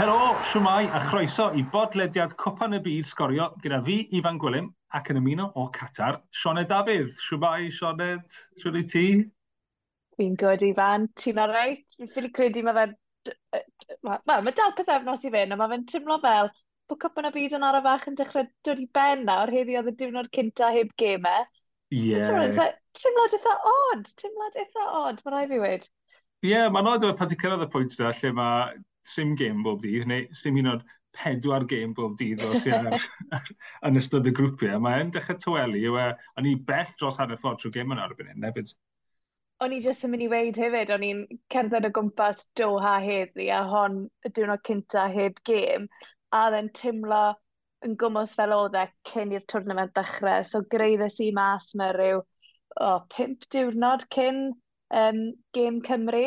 Helo, siwmai a chroeso i bodlediad Cwpan y Byd Sgorio gyda fi, Ifan Gwilym, ac yn ymuno o Qatar, Sioned Dafydd. Siwmai, Sioned, siwr i ti? Fi'n gwybod, Ifan. Ti'n oreit? Fi'n ffili credu mae fe'n... Wel, ma dal pethefnos i fynd, a mae fe'n tymlo fel bod Cwpan y Byd yn ara fach yn dechrau dod i ben nawr heddi oedd y diwrnod cynta heb gemau. Ie. Yeah. Tymlad eitha odd, tymlad eitha odd, mae rai fi wedi. Ie, yeah, mae'n oed pan ti'n cyrraedd y pwynt yna lle mae sim gêm bob dydd, neu sim un o'r pedwar gêm bob dydd os i ar, yn ystod y grwpiau. Mae'n dechrau tywelu yw e, o'n i bell dros hanner ffordd trwy gêm yn arbyn hyn, nefyd. O'n i jyst yn mynd i weid hefyd, o'n i'n cerdded o gwmpas Doha heddi a hon y diwrnod cynta heb gêm, a dde'n tymlo yn gwmwys fel oedd e cyn i'r twrnament ddechrau. So greiddes i mas mewn rhyw oh, pimp diwrnod cyn um, gêm Cymru.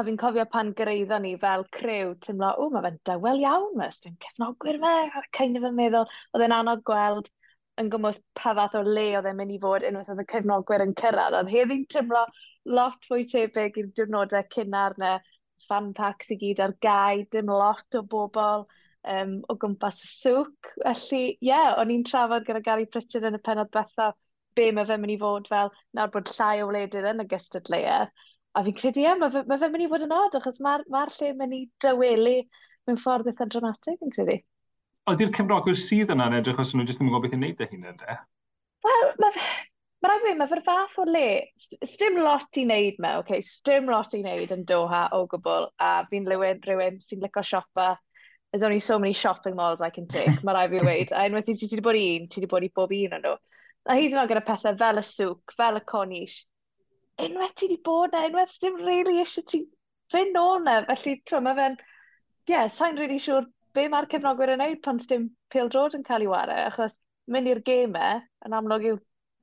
A fi'n cofio pan gyreiddo ni fel crew, tymlo, o, mae fe'n dawel iawn, mae ystyn cefnogwyr fe, a kind of yn meddwl, oedd e'n anodd gweld yn gwmwys pa fath o le oedd e'n mynd i fod unwaith oedd y cefnogwyr yn cyrraedd, ond heddi'n tymlo lot fwy tebyg i'r diwrnodau cynnar na fan packs i gyd ar gau, dim lot o bobl um, o gwmpas y sŵc. Felly, ie, yeah, o'n i'n trafod gyda Gary Pritchard yn y penod bethau be mae fe'n mynd i fod fel nawr bod llai o wledydd yn y gystadleuaeth. A fi'n credu, ie, mae fe, ma fe mynd i fod yn od, achos mae'r ma, r, ma lle mynd i dywelu mewn ffordd eitha dramatig, fi'n credu. Oeddi'r Cymrogwyr sydd yna'n edrych os nhw jyst ddim yn gwybod beth i'n neud â hyn ynddo? Wel, mae Mae rhaid fi, mae fe'r fath o le, stym lot i wneud me, okay? stym lot i wneud yn Doha o gwbl, a fi'n rhywun, rhywun sy'n licio siopa, there's only so many shopping malls I can take, mae rhaid fi weid, a unwaith i ti wedi bod i un, ti wedi bod i bob un o'n nhw. A hyd yn oed gyda pethau fel y sŵc, fel y conish, unwaith ti wedi bod na, unwaith ddim really eisiau ti fynd o na. Felly, ti'n mae fe'n, ie, yeah, sa'n really siŵr be mae'r cefnogwyr yn neud pan sdim Peel Drod yn cael ei wario, achos mynd i'r gemau yn amlwg yw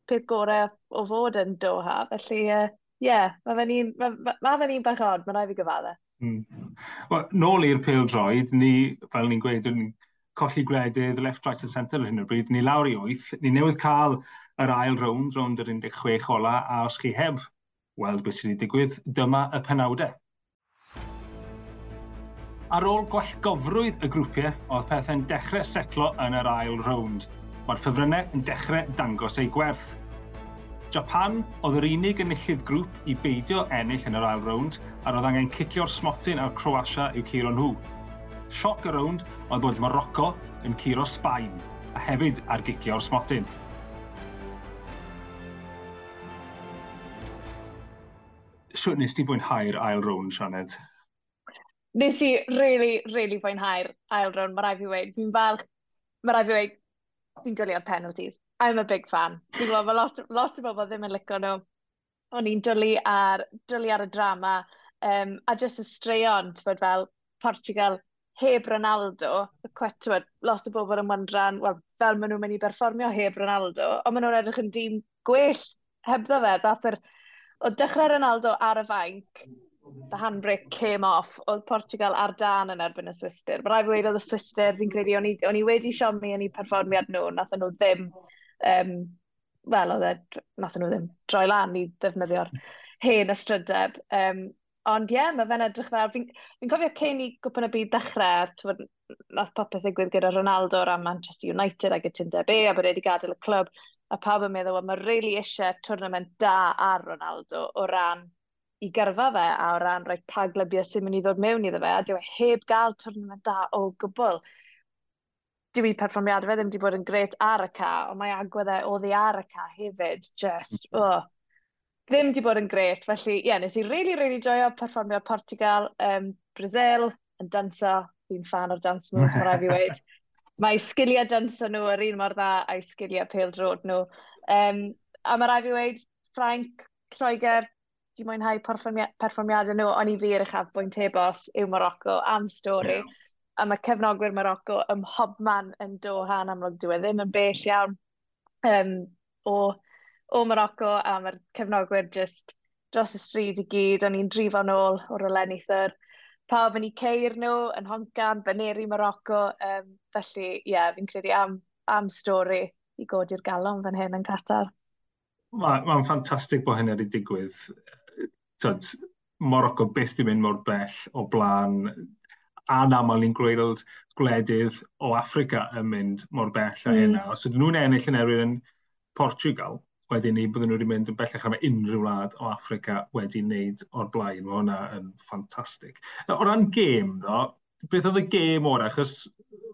peth gorau o fod yn Doha, felly, ie, uh, yeah, mae fe'n un, ma, ma, fe un bach od, mae'n rhaid fi gyfadda. Mm. Wel, nôl i'r pil droed, ni, fel ni'n gweud, yn colli gwledydd, left, right and centre ar hyn o bryd, ni lawr i wyth, ni newydd cael yr ail rownd, rownd yr 16 ola, a os chi heb weld beth sydd wedi digwydd, dyma y penawdau. Ar ôl gwallgofrwydd y grwpiau, oedd pethau'n dechrau setlo yn yr ail rownd. Mae'r ffefrynnau yn dechrau dangos eu gwerth. Japan oedd yr unig enillydd grŵp i beidio ennill yn yr ail rownd, a roedd angen cicio'r smotyn a'r Croatia i'w curo nhw. Sioc y rownd oedd bod Morocco yn curo Sbaen, a hefyd ar gicio'r smotyn. Siwt nes ti fwynhau'r ail rown, Sianed? Nes i really, really fwynhau'r ail rown, mae rai fi wedi. Fi'n falch, mae rai fi wedi, fi'n dwylio'r penalties. I'm a big fan. Fi'n gwybod, mae lot, lot o bobl ddim yn licio nhw. O'n i'n dwlu ar, dwlu ar y drama, um, a just y straeon, ti'n bod fel Portugal, heb Ronaldo, y cwetwyd, lot o bobl yn wyndran, wel, fel maen nhw'n mynd i berfformio heb Ronaldo, ond maen nhw'n edrych yn dîm gwell hebddo fe, dath yr er o dechrau Ronaldo ar y fainc, the handbrake came off, oedd Portugal ar dan yn erbyn y Swister. Mae rai fi wedi oedd y Swister, fi'n credu, o'n i, on i wedi siomi yn ei perfformiad nhw, nath nhw ddim, um, wel, oedd e, nath nhw ddim droi lan i ddefnyddio'r hen ystrydeb. Um, ond ie, yeah, mae fe'n edrych fel, fi'n fi, cofio cyn i gwpan y byd dechrau, tywed, nath popeth ddigwydd gyda Ronaldo a Manchester United ac y tyndeb e, a bod wedi gadael y clwb a pawb yn meddwl, mae really eisiau tournament da ar Ronaldo o ran i gyrfa fe a o ran rhoi pa glybiau sy'n mynd i ddod mewn iddo fe, a dyw e heb gael tournament da o gwbl. Dyw i perfformiadau fe ddim wedi bod yn gret ar y ca, ond mae agwedd e ddi ar y ca hefyd, just, mm-hmm. oh, ddim wedi bod yn gret. Felly, ie, yeah, nes i really, really joio perfformio Portugal, um, Brazil, yn danso, fi'n fan o'r dance moves, mae'n rhaid i weid. mae sgiliau dynso nhw yr un mor dda a'i sgiliau peldrod nhw. Um, a mae rai fi wedi, Frank, Lloegr, di mwynhau perfformiadau nhw, ond i fi yr uchaf bwynt ebos yw Morocco am stori. Yeah. A mae cefnogwyr Morocco ym hobman yn Doha yn amlwg diwedd ddim yn bell iawn um, o, o Morocco a mae'r cefnogwyr just dros y stryd i gyd, o'n i'n drifon ôl o'r olenithwyr pawb yn eu ceir nhw, yn honcan, baneri Morocco. Um, felly, ie, yeah, fi'n credu am, am stori i godi'r galon fan hyn yn Qatar. Mae'n ma, ffantastig bod hynny wedi digwydd. Tyd, Morocco byth di mynd mor bell o blaen anaml ni'n gweld gwledydd o Africa yn mynd mor bell a mm. hynna. Mm. Os ydyn nhw'n ennill yn erbyn yn Portugal, wedyn ni byddwn nhw wedi mynd yn bellach am unrhyw wlad o Africa wedi wneud o'r blaen. Mae hwnna yn ffantastig. O ran gêm ddo, beth oedd y gêm o'r achos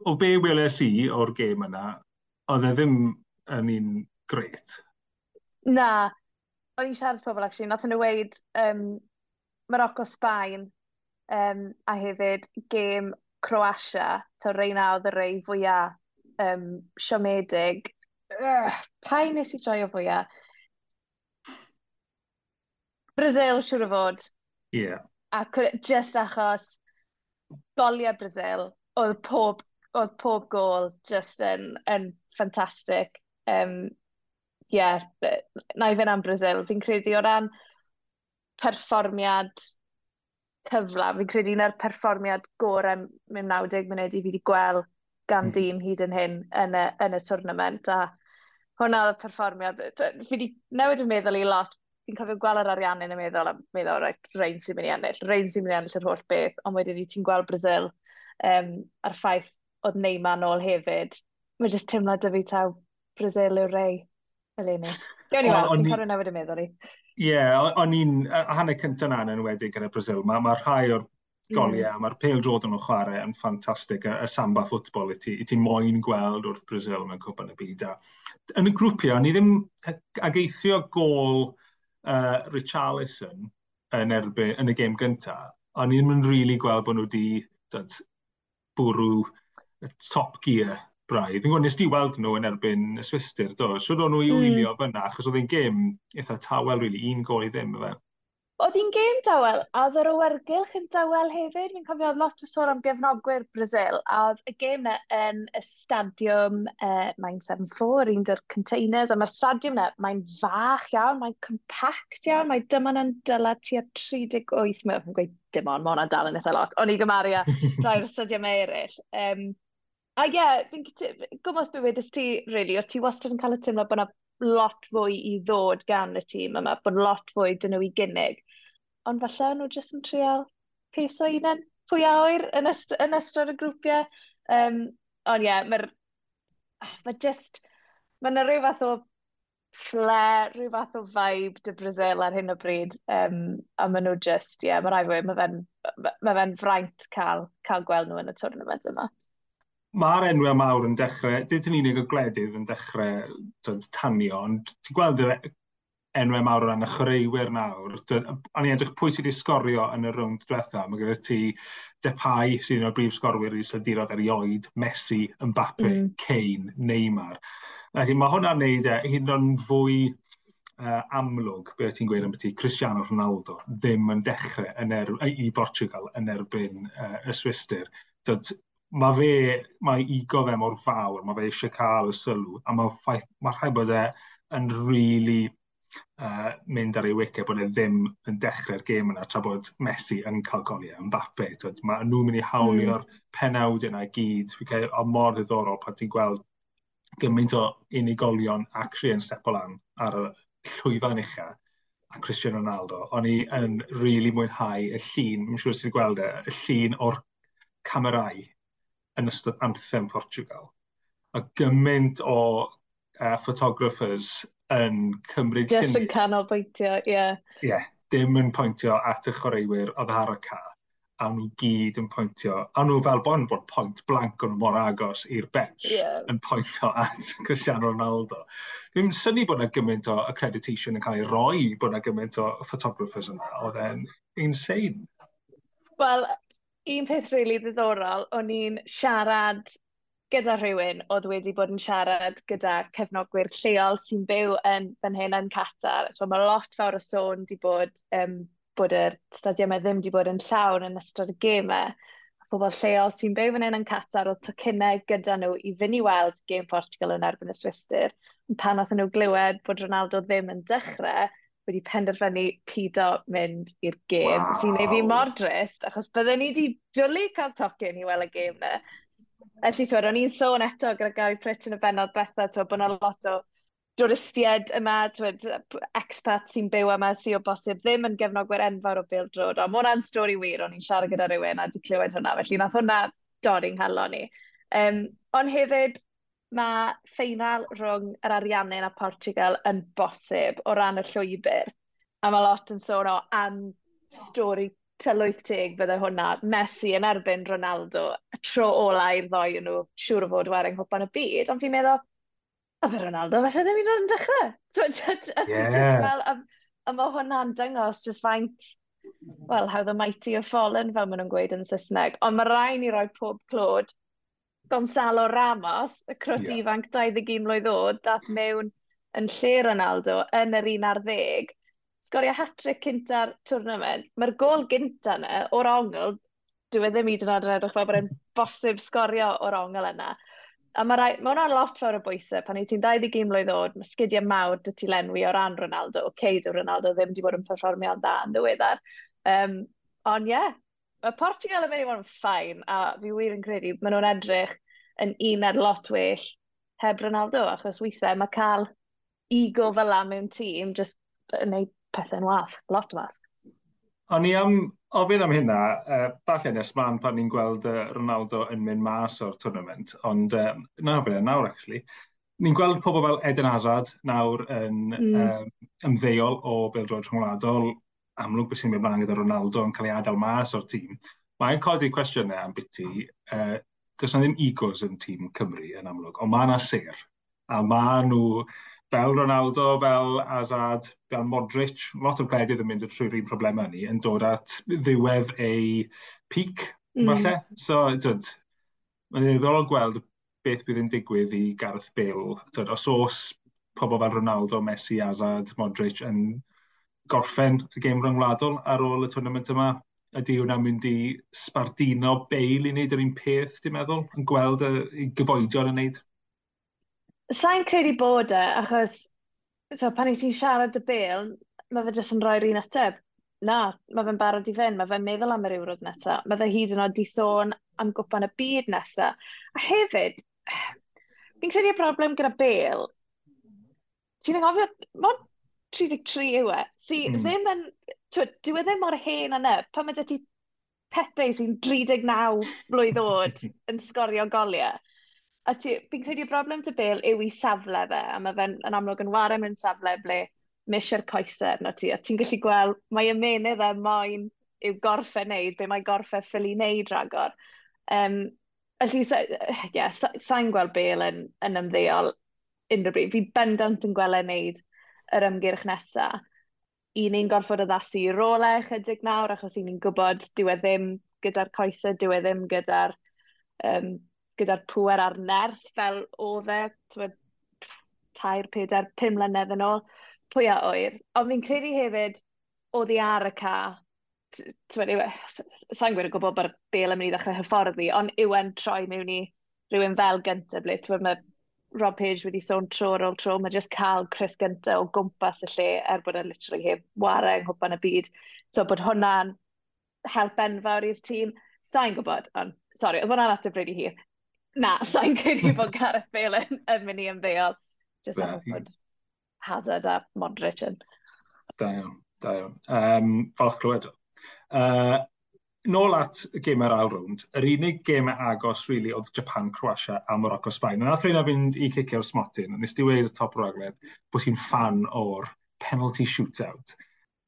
o be weles i o'r gêm yna, oedd e ddim yn un gret. Na, o'n i'n siarad pobl actually, nath nhw weid um, Morocco-Sbaen um, a hefyd gêm Croatia, to reina oedd y rei fwyaf um, siomedig uh, pa i nes i o fwyaf? Brazil, siwr o fod. Ie. Yeah. A just achos goliau Brazil, oedd pob, oedd pob gol just yn, yn ffantastig. Um, Ie, yeah, na i fynd am Brazil. Fi'n credu o ran perfformiad cyfla, fi'n credu un o'r perfformiad gorau mewn 90 munud i fi wedi gweld gan mm. dîm hyd yn hyn yn y, yn y tournament. A hwnna oedd y perfformiad. Fi wedi newid yn meddwl i lot. Fi'n cofio gweld yr ariannau yn y meddwl, a meddwl, right, rhain sy'n mynd i ennill, rhain sy'n mynd i ennill yr holl beth, ond wedyn i ti'n gweld Brazil um, a'r ffaith oedd Neymar nôl hefyd. Mae jyst teimlo dy fi taw Brazil yw'r rei eleni. Gewn ni weld, fi'n cofio newid yn meddwl i. Ie, yeah, o'n i'n, hanner cyntaf na'n enwedig yn y Brazil, mae ma rhai o'r goliau, mm. mae'r pêl-droed nhw'n chwarae yn ffantastig. Y, y samba ffwtbol i ti, i ti moyn gweld wrth Brazil mewn cwpan y byd. A yn y grwpiau, ni ddim ag ageithio gol uh, Richarlison yn erbyn yn y gêm gyntaf, ond ni ddim yn rili really gweld bod nhw wedi bwrw top gear braidd. Fi'n gwybod, nes di weld nhw yn erbyn y Swister, do? Siwr o'n nhw i mm. wylio mm. fyna, achos oedd e'n gêm eitha tawel, really, un gol i ddim, fe. Oedd hi'n gêm dawel, a oedd yr awyrgylch yn dawel hefyd. Fi'n cofio oedd lot o sôn am gefnogwyr Brazil, a oedd y gêm yn y stadiwm uh, mae'n 7-4, un dy'r containers, a mae'r stadiwm na, mae'n fach iawn, mae'n compact iawn, mae dyma na'n dyla tua 38 mil. Fi'n gweud dim ond, mae hwnna'n dal yn eitha lot. O'n i gymaru â rhai'r stadiwm eraill. Um, a ie, yeah, fi'n gwybod beth wedys ti, really, o'r ti wastad yn cael y teimlo bod yna lot fwy i ddod gan y tîm yma, bod lot fwy dyn nhw i gynnig ond falle nhw jyst yn trial peso un fwy a oer yn, yst yn ystod y grwpiau. Um, ond ie, yeah, mae'r... Mae jyst... Mae yna rhyw fath o ffle, rhyw fath o vibe dy Brazil ar hyn o bryd. Um, a maen nhw just, ie, yeah, mae rai fwy, mae fe'n ma fe fraint cael, cael gweld nhw yn y tournament yma. Mae'r enwau mawr yn dechrau, dydyn ni'n unig o gledydd yn dechrau tanio, ond ti'n gweld y enwau mawr o ran y chwaraewyr nawr. O'n i edrych pwy sydd wedi sgorio yn y rownd diwetha. Mae gyda ti Depay sy'n un o'r brif sgorwyr i sydirodd erioed, Messi, Mbappe, mm. Kane, Neymar. Felly mae hwnna'n neud e hyn o'n fwy uh, amlwg, beth ti'n gweud ambyti, Cristiano Ronaldo ddim yn dechrau yn er, i Portugal yn erbyn uh, y Swister. Dod, mae fe, mae ego fe mor fawr, mae fe eisiau cael y sylw, a mae, ffaith, mae rhaid bod e yn rili really uh, mynd ar ei wicket bod e ddim yn dechrau'r gêm yna tra bod Messi yn cael goliau yn e, bape. Mae nhw'n mynd i hawlio'r mm. penawd yna i gyd. Fi'n cael o mor ddiddorol pan ti'n gweld gymaint o unigolion actually yn step o lan ar y llwyfan ucha a Cristiano Ronaldo. O'n i yn rili really mwynhau y llun, mae'n siŵr sy'n gweld e, y llun o'r camerau yn ystod anthem Portugal. A gymaint o uh, photographers yn cymryd syniad. Just yn canolbwyntio, ie. Yeah. Ie, yeah, dim yn pwyntio at y chwaraewyr oedd e ar y ca. A nhw gyd yn pwyntio. A nhw fel bod bod pwynt blanc o'n nhw mor agos i'r bench yeah. yn pwyntio at Cristiano Ronaldo. Dwi'n syni bod yna gymaint o accreditation yn cael ei roi bod yna gymaint o photographers yna. Oedd e'n insane. Wel, un peth rili really ddiddorol, o'n i'n siarad gyda rhywun oedd wedi bod yn siarad gyda cefnogwyr lleol sy'n byw yn fan hyn yn Qatar. So mae lot fawr o sôn wedi bod um, bod yr stadiymau ddim wedi bod yn llawn yn ystod y gemau. Pobl lleol sy'n byw fan hyn yn Qatar oedd tocynnau gyda nhw i fynd i weld gêm Portugal yn erbyn y Swister. Pan oedd nhw glywed bod Ronaldo ddim yn dechrau, wedi penderfynu pido mynd i'r gêm, wow. sy'n ei fi mor drist, achos bydden ni wedi dwlu cael tocyn i weld y gêm na. Felly, twyd, o'n i'n sôn eto gyda Gary Pritch yn y benod betha, twyd, bod yna lot o dwristied yma, twyd, expat sy'n byw yma sy'n o bosib ddim yn gefnogwyr enfawr o Bill Drod. Ond mae hwnna'n stori wir, o'n i'n siarad gyda rhywun a di clywed hwnna, felly nath hwnna dorri'n yng nghalon ni. Um, ond hefyd, mae ffeinal rhwng yr Ariannin a Portugal yn bosib o ran y llwybr. A mae lot yn sôn o am stori tylwyth teg bydde hwnna, Messi yn erbyn Ronaldo, y tro ola i'r ddoi nhw, siŵr o fod waring hwpan y byd, ond fi'n meddwl, a fe Ronaldo, felly ddim yn oed yn dechrau. A ti just fel, a mae hwnna'n dyngos, just faint, well, how the mighty have fallen, fel maen nhw'n gweud yn Saesneg. Ond mae rhaid ni roi pob clod, Gonzalo Ramos, y crwt yeah. ifanc 21 mlynedd oed, dath mewn yn lle Ronaldo yn yr 11 sgorio hat-trick cynta'r twrnament, mae'r gol gynta yna o'r ongl, dwi e ddim i dyn oed edrych fel bod e'n bosib sgorio o'r ongl yna. A mae rai, ma hwnna'n lot fawr o bwysau, pan i ti'n 20 mlynedd oed, mae sgidiau mawr dy ti lenwi o ran Ronaldo, o okay, ceid Ronaldo ddim wedi bod yn performio dda yn ddiweddar. Um, ond ie, yeah, mae Portugal yn mynd i fod yn ffain, a fi wir yn credu, maen nhw'n edrych yn un ar lot well heb Ronaldo, achos weithiau mae cael ego fel la mewn tîm, just yn neud pethau'n wath, lot wath. O'n i am ofyn am hynna, uh, falle nes man pan ni'n gweld uh, Ronaldo yn mynd mas o'r tournament, ond uh, na fe nawr, actually. Ni'n gweld pobl fel Eden Hazard nawr yn mm. um, ymddeol o Beldroed Rhwngwladol, amlwg beth sy'n mynd mlaen gyda Ronaldo yn cael ei adael mas o'r tîm. Mae'n codi cwestiynau am biti, uh, does na ddim egos yn tîm Cymru yn amlwg, ond mae yna ser, a mae nhw fel Ronaldo, fel Azad, fel Modric, lot o gledydd yn mynd trwy'r un problemau ni yn dod at ddiwedd ei peak, mm. falle. So, dyd, mae'n ddiddorol gweld beth bydd yn digwydd i Gareth Bale. Dyd, os oes pobl fel Ronaldo, Messi, Azad, Modric yn gorffen y gêm ryngwladol ar ôl y tournament yma, ydy hwnna'n mynd i sbardino Bale i wneud yr un peth, ti'n meddwl, yn gweld y gyfoedion yn wneud? Sa'n credu bod e, achos so, pan i ti'n siarad y bil, mae fe jyst yn rhoi'r un ateb. Na, mae fe'n barod i fynd, mae fe'n meddwl am yr ewrod nesaf. Mae fe hyd yn oed di sôn am gwpan y byd nesaf. A hefyd, fi'n credu y broblem gyda bel, ti'n angofio, mod 33 yw e, si mm. ddim yn, dwi e ddim mor hen yna, pan mae dyti Pepe sy'n 39 blwydd oed yn sgorio goliau a ti, fi'n credu y broblem dy bel yw i safle fe, a mae fe'n yn amlwg yn warem yn safle ble misio'r coesau arno ti, a ti'n gallu gweld mae ymenydd e moyn yw gorffa wneud, be mae gorffa ffili wneud rhagor. Um, felly, ie, yeah, sa'n gweld bel yn, yn ymddeol unrhyw bryd. Fi bendant yn gweld e'n wneud yr ymgyrch nesaf. I ni'n gorfod addasu i rolau chydig nawr, achos i ni'n gwybod dyw e ddim gyda'r coesau, dyw e ddim gyda'r um, gyda'r pŵer a'r nerth fel oedd e, tair, peder, pum mlynedd yn ôl, pwy a oer. Ond fi'n credu hefyd, oedd i ar y ca, e, sa'n gwir yn gwybod bod bel yn mynd i ddechrau hyfforddi, ond yw e'n troi mewn i rhywun fel gyntaf ble, mae Rob Page wedi sôn tro ar ôl tro, mae jyst cael Chris gyntaf o gwmpas y lle er bod e'n literally heb warau yng nghwpan y byd. So bod hwnna'n help enfawr i'r tîm. Sa'n gwybod, ond, sori, oedd hwnna'n ateb rydw i hir na, sa'n credu bod Gareth Bale yn, yn mynd i ymddeol. Just achos bod Hazard a Modric yn. Da iawn, da iawn. Um, falch clywed. Uh, nôl at y gemau'r ail rownd, yr unig gemau agos really, oedd Japan, Croatia a Morocco, Sbaen. Yna nath fynd i cicio'r smotyn, nes di weid y top raglen bod ti'n fan o'r penalty shootout.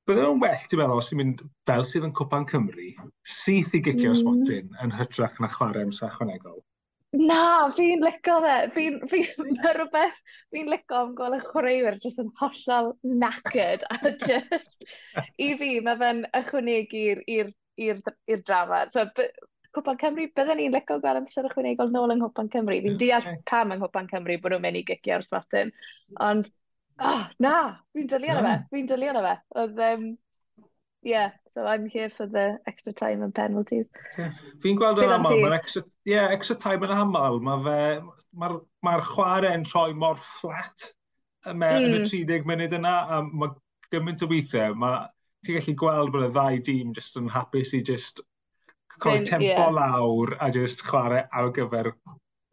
Byddai nhw'n well, ti'n meddwl, os ti'n mynd fel sydd yn Cwpan Cymru, syth i gicio'r mm. smotyn yn hytrach na chwarae amser ychwanegol. Na, fi'n licio fe. Fi'n fi, fi rhywbeth, fi'n licio am gweld y chwaraewyr jyst yn hollol knackered. A just, i fi, mae fe'n ychwanegu i'r drama. So, Cwpan Cymru, byddwn ni'n licio gweld amser ychwanegol nôl yng Nghwpan Cymru. Fi'n deall pam yng Nghwpan Cymru bod nhw'n mynd i gicio ar smartyn. Ond, oh, na, fi'n dylio na fe. Fi'n dylio na fe. Oedd, um, yeah, so I'm here for the extra time and penalties. Yeah. Fi'n gweld yn aml, mae'r extra, yeah, extra time yn aml, mae'r ma, ma, chwarae yn troi mor fflat yn mm. y 30 munud yna, a mae gymaint o weithiau, mae ti'n gallu gweld bod y ddau dîm just yn hapus i just rhoi tempo yeah. lawr a just chwarae ar gyfer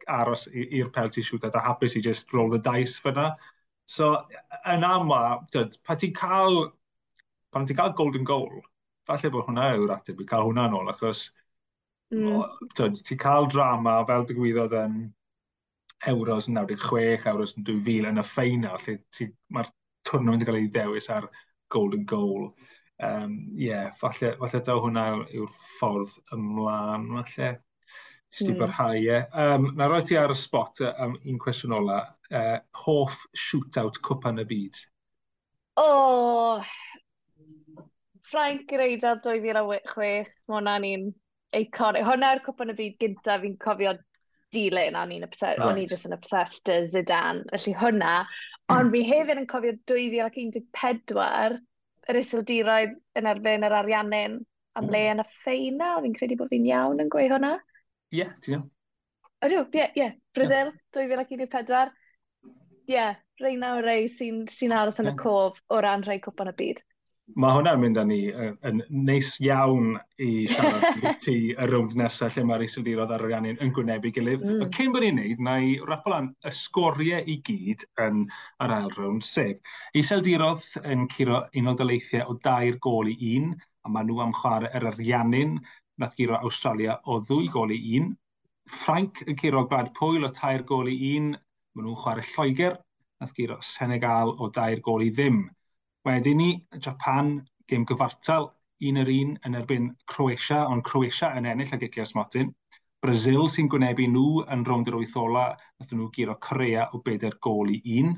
aros i'r penalty shootout a hapus i just roll the dice fyna. So, yn ama, pa ti'n cael pan ti'n cael golden goal, falle bod hwnna yw'r ateb i cael hwnna nôl, achos mm. ti'n cael drama fel digwyddodd yn Euros yn 96, Euros yn 2000 yn y ffeinal, lle mae'r twrnament yn cael ei ddewis ar golden goal. Um, yeah, falle, falle daw hwnna yw'r ffordd ymlaen, falle. Just mm. i farhau e. Um, na roi ti ar y spot am um, un cwestiwn ola. Uh, hoff shootout cwpan y byd? O, oh, Frank i reidad 2006, mae hwnna'n un iconic. Hwnna yw'r cwpan y byd gyntaf fi'n cofio dilyn, o'n i'n obsessed, right. o'n i just yn obsessed y Zidane, felly hwnna. Hmm. Ond fi hefyd yn cofio 2014, yr isildiroedd yn erbyn yr ariannin am le hmm. yn y ffeinal, fi'n credu bod fi'n iawn yn gweud hwnna. Ie, yeah, ti'n iawn. Ydw, ie, yeah, ie. Brazil, yeah. 2014. Ie, yeah, reina o rei sy'n sy aros yn y cof o ran rhai cwpan y byd. Mae hwnna'n mynd â ni yn neis iawn i siarad i ti y rownd nesaf lle mae'r iseldirodd ar ariannu'n yn gwynebu gilydd. Mm. Cyn bod ni'n neud, na i rapol lan y sgoriau i gyd yn yr ail rownd sef. Iseldirodd yn curo unol daleithiau o dair gol i un, a maen nhw am chwarae yr ariannu'n nath giro Australia o ddwy gol i un. Ffrainc yn curo Brad Pwyl o tair gol i un, maen nhw'n chwarae Lloegr, nath giro Senegal o dair gol i ddim. Wedyn ni, Japan, gêm gyfartal, un yr un yn erbyn Croatia, ond Croatia yn ennill ag Icia Smotin. Brazil sy'n gwynebu nhw yn rownd yr wyth ola, nath nhw giro Corea o bedair gol i un.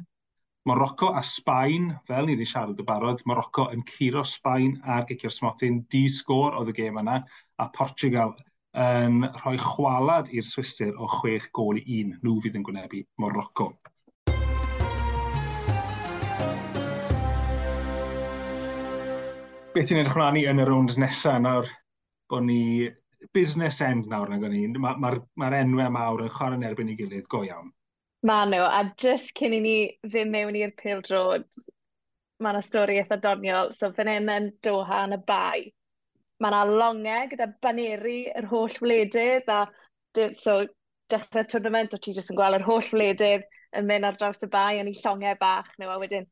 Morocco a Sbaen, fel ni wedi siarad y barod, Morocco yn curo Sbaen a'r Gicio'r Smotyn, di sgôr oedd y gêm yna, a Portugal yn rhoi chwalad i'r Swister o chwech gol i un, nhw fydd yn gwynebu Morocco. beth i'n edrych mlaen yn y rownd nesaf nawr bod ni business end nawr na ni. Mae'r ma, ma, ma enwau mawr yn chwarae'n erbyn ei gilydd go iawn. Ma nhw, a just cyn i ni ddim mewn i'r pil drod, mae yna stori eitha doniol. So fan hyn yn Doha yn y bai. Mae yna longau gyda baneri yr holl wledydd, a so dechrau'r tournament, o ti jyst yn gweld yr holl wledydd yn mynd ar draws y bai yn ei llongau bach nhw, a wedyn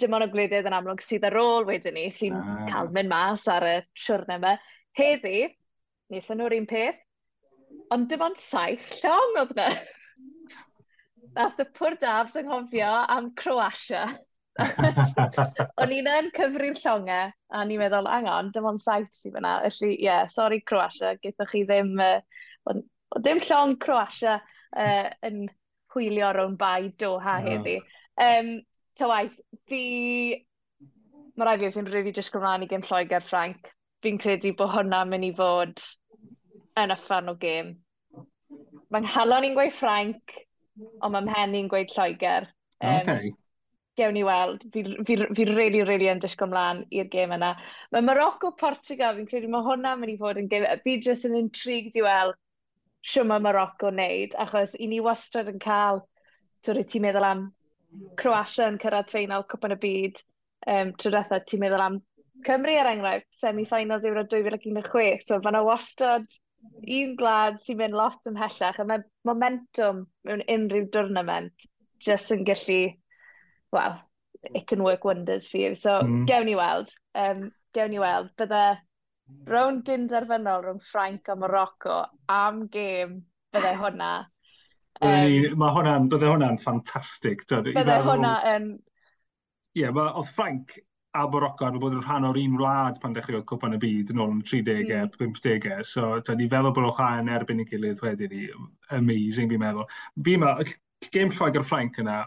dim ond y gwledydd yn amlwg sydd ar ôl wedyn ni, sy'n ah. cael mynd mas ar y siwrnau yma. Heddi, nillon nhw'r un peth, ond dim ond saith llong oedd yna. Nath y pwr dabs yng Nghofio am Croatia. o'n i'n yn cyfri'r llongau, a ni'n meddwl, angon, dim ond saith sydd fyna. Felly, ie, yeah, sori Croatia, gyda chi ddim... Uh, dim llong Croatia uh, yn hwylio rown bai Doha no. heddi. Um, ta waith, fi... Mae rai fi fi'n rili really disgwyl mlaen i gym Lloegr Ffranc. Fi'n credu bod hwnna'n mynd i fod yn uffan o gêm. Mae'n halon i'n gweud Ffranc, ond mae'n mhen i'n gweud Lloegr. Um, okay. Gewn ni weld. Fi'n fi, fi really, really yn disgwyl mlaen i'r gêm yna. Mae Morocco, Portugal, fi'n credu mae hwnna'n mynd i fod yn gêm. Fi jyst yn intrigued i weld siwm mae Morocco wneud, achos i ni wastad yn cael, twyd, ti'n meddwl am Croatia yn cyrraedd ffeinal Cwpan y Byd um, trwy dweitha, ti'n meddwl am Cymru er enghraifft, semi-finals Euro 2016, so mae yna wastad un glad sy'n mynd lot ymhellach, a mae momentum mewn unrhyw diwrnament just yn gallu, well, it can work wonders for you. So, mm. gewn ni weld. Um, gewn ni weld. Bydde rown gynderfynol rhwng Ffrainc a Morocco am gêm bydde hwnna Um, mae hwnna'n, bydde hwnna'n ffantastig. Bydde hwnna yn... Ie, yeah, oedd Frank a Morocco yn bod yn rhan o'r un wlad pan dechreuodd Cwpan y Byd yn ôl yn 30au, mm. 50au. So, ta, ni feddwl bod o'ch yn erbyn i gilydd wedyn ni. Amazing, fi'n meddwl. Fi meddwl, gêm Lloegr Ffrainc yna,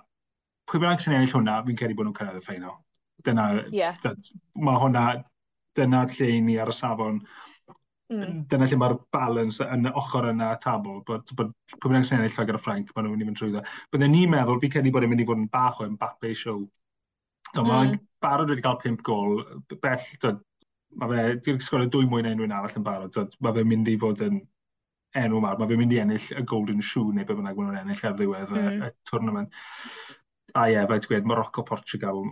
pwy bynnag sy'n ennill hwnna, fi'n credu bod nhw'n cyrraedd y ffeinal. Dyna, yeah. mae hwnna, dyna lle i ni ar y safon Mm. Dyna lle mae'r balance yn ochr yna y tabl, bod, bod pwy bynnag sy'n ennill Lloegr a Ffrainc, maen nhw'n mynd i fynd trwyddo. Byddwn ni'n meddwl, fi credu bod e'n mynd i fod yn bach o Mbappe show. Do, mm. Hmm. barod wedi cael pimp gol, bell, do, mae fe, dwi'n sgolio dwy mwyn na unrhyw'n arall yn barod, do, mae fe'n mynd i fod yn enw mawr, mae fe'n mynd i ennill y Golden Shoe neu be bynnag maen nhw'n ennill ar ddiwedd mm. y, hmm. y tournament. A ie, fe ti'n gweud, Morocco, Portugal,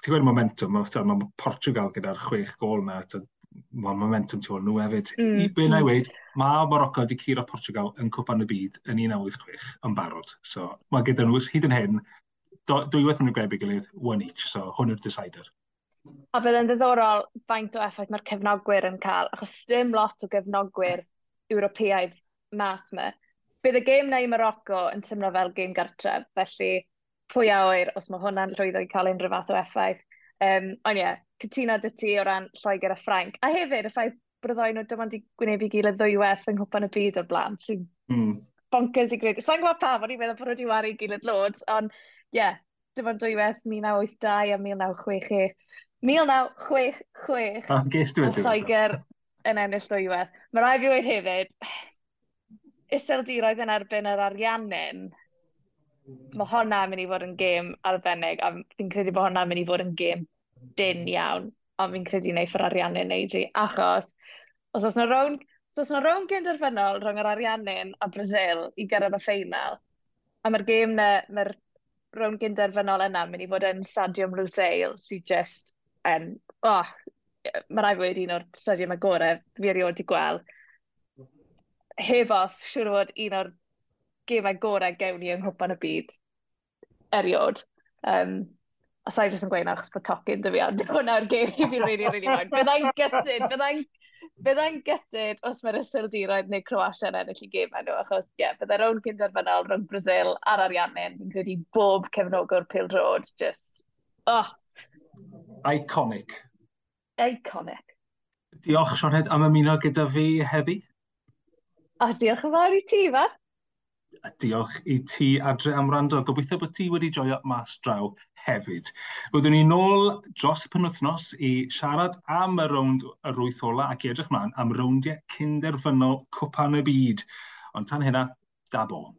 ti'n gweud momentum, mae ma Portugal gyda'r chwech gol na, mae momentum tu ôl nhw hefyd. Mm. I be na i mm-hmm. weid, mae Morocco wedi curo Portugal yn cwpan y byd yn 1986 yn barod. So, mae gyda nhw hyd yn hyn, dwywaith yn y grebyg gilydd, one each, so hwn yw'r decider. A bydd yn ddiddorol faint o effaith mae'r cefnogwyr yn cael, achos dim lot o gefnogwyr Ewropeaidd mas yma. Bydd y gêm neu Morocco yn tymlo fel gêm gartref, felly pwy a oer os mae hwnna'n llwyddo i cael unrhyw fath o effaith. Um, ond ie, yeah, cytuno dy ti o ran Lloegr a Ffrainc. A hefyd, y ffaith bryddoen nhw dyma wedi gwneud i gilydd ddwywaith yng nghwpan y byd o'r blaen, sy'n mm. bonkers i gwneud. Sa'n gwybod pa, o'n i'n meddwl bod nhw wedi wario gilydd loads, ond ie, yeah, dyma dwywaith 1982 a 1966. 1966 ah, a Lloegr yn ennill ddwywaith. Mae rai fi wedi hefyd, iseldiroedd yn erbyn yr ariannyn, mae hwnna'n mynd i fod yn gêm arbennig, a fi'n credu bod hwnna'n mynd i fod yn gêm dyn iawn, ond fi'n credu wneud ffordd ariannu'n neud i, achos os oes yna rown, os oes yna rown gynderfynol rhwng yr ariannu'n a Brazil i gyrraedd y ffeinal, a mae'r gêm na, mae'r rown gynderfynol yna mynd i fod yn Stadium Lusail sy'n just, um, oh, mae rai fod un o'r stadium agorau fi erioed i gweld. Heb os, siwr fod un o'r gemau gorau gewn ni yng Nghwpan y Byd erioed. Um, a sa'i jyst yn gweud achos bod tocyn dy fi, ond hwnna'r gêm i fi'n rili, rili moyn. Byddai'n gytid, byddai'n byddai'n gytid os mae'r Ysildiroedd neu Croatia yn ennill i gêm enw, achos ie, yeah, byddai'r o'n cynderfynol rhwng Brazil a'r Ariannin, fi'n credu bob cefnogwr Pil Road, just, oh. Iconic. Iconic. Diolch, Sioned, am ymuno gyda fi heddi. A diolch yn fawr i ti, fa diolch i ti adre am rando. Gobeithio bod ti wedi joio mas draw hefyd. Byddwn ni nôl dros y penwthnos i siarad am y rownd y rwyth ola ac edrych mlaen am rowndiau cynderfynol cwpan y byd. Ond tan hynna, da bo.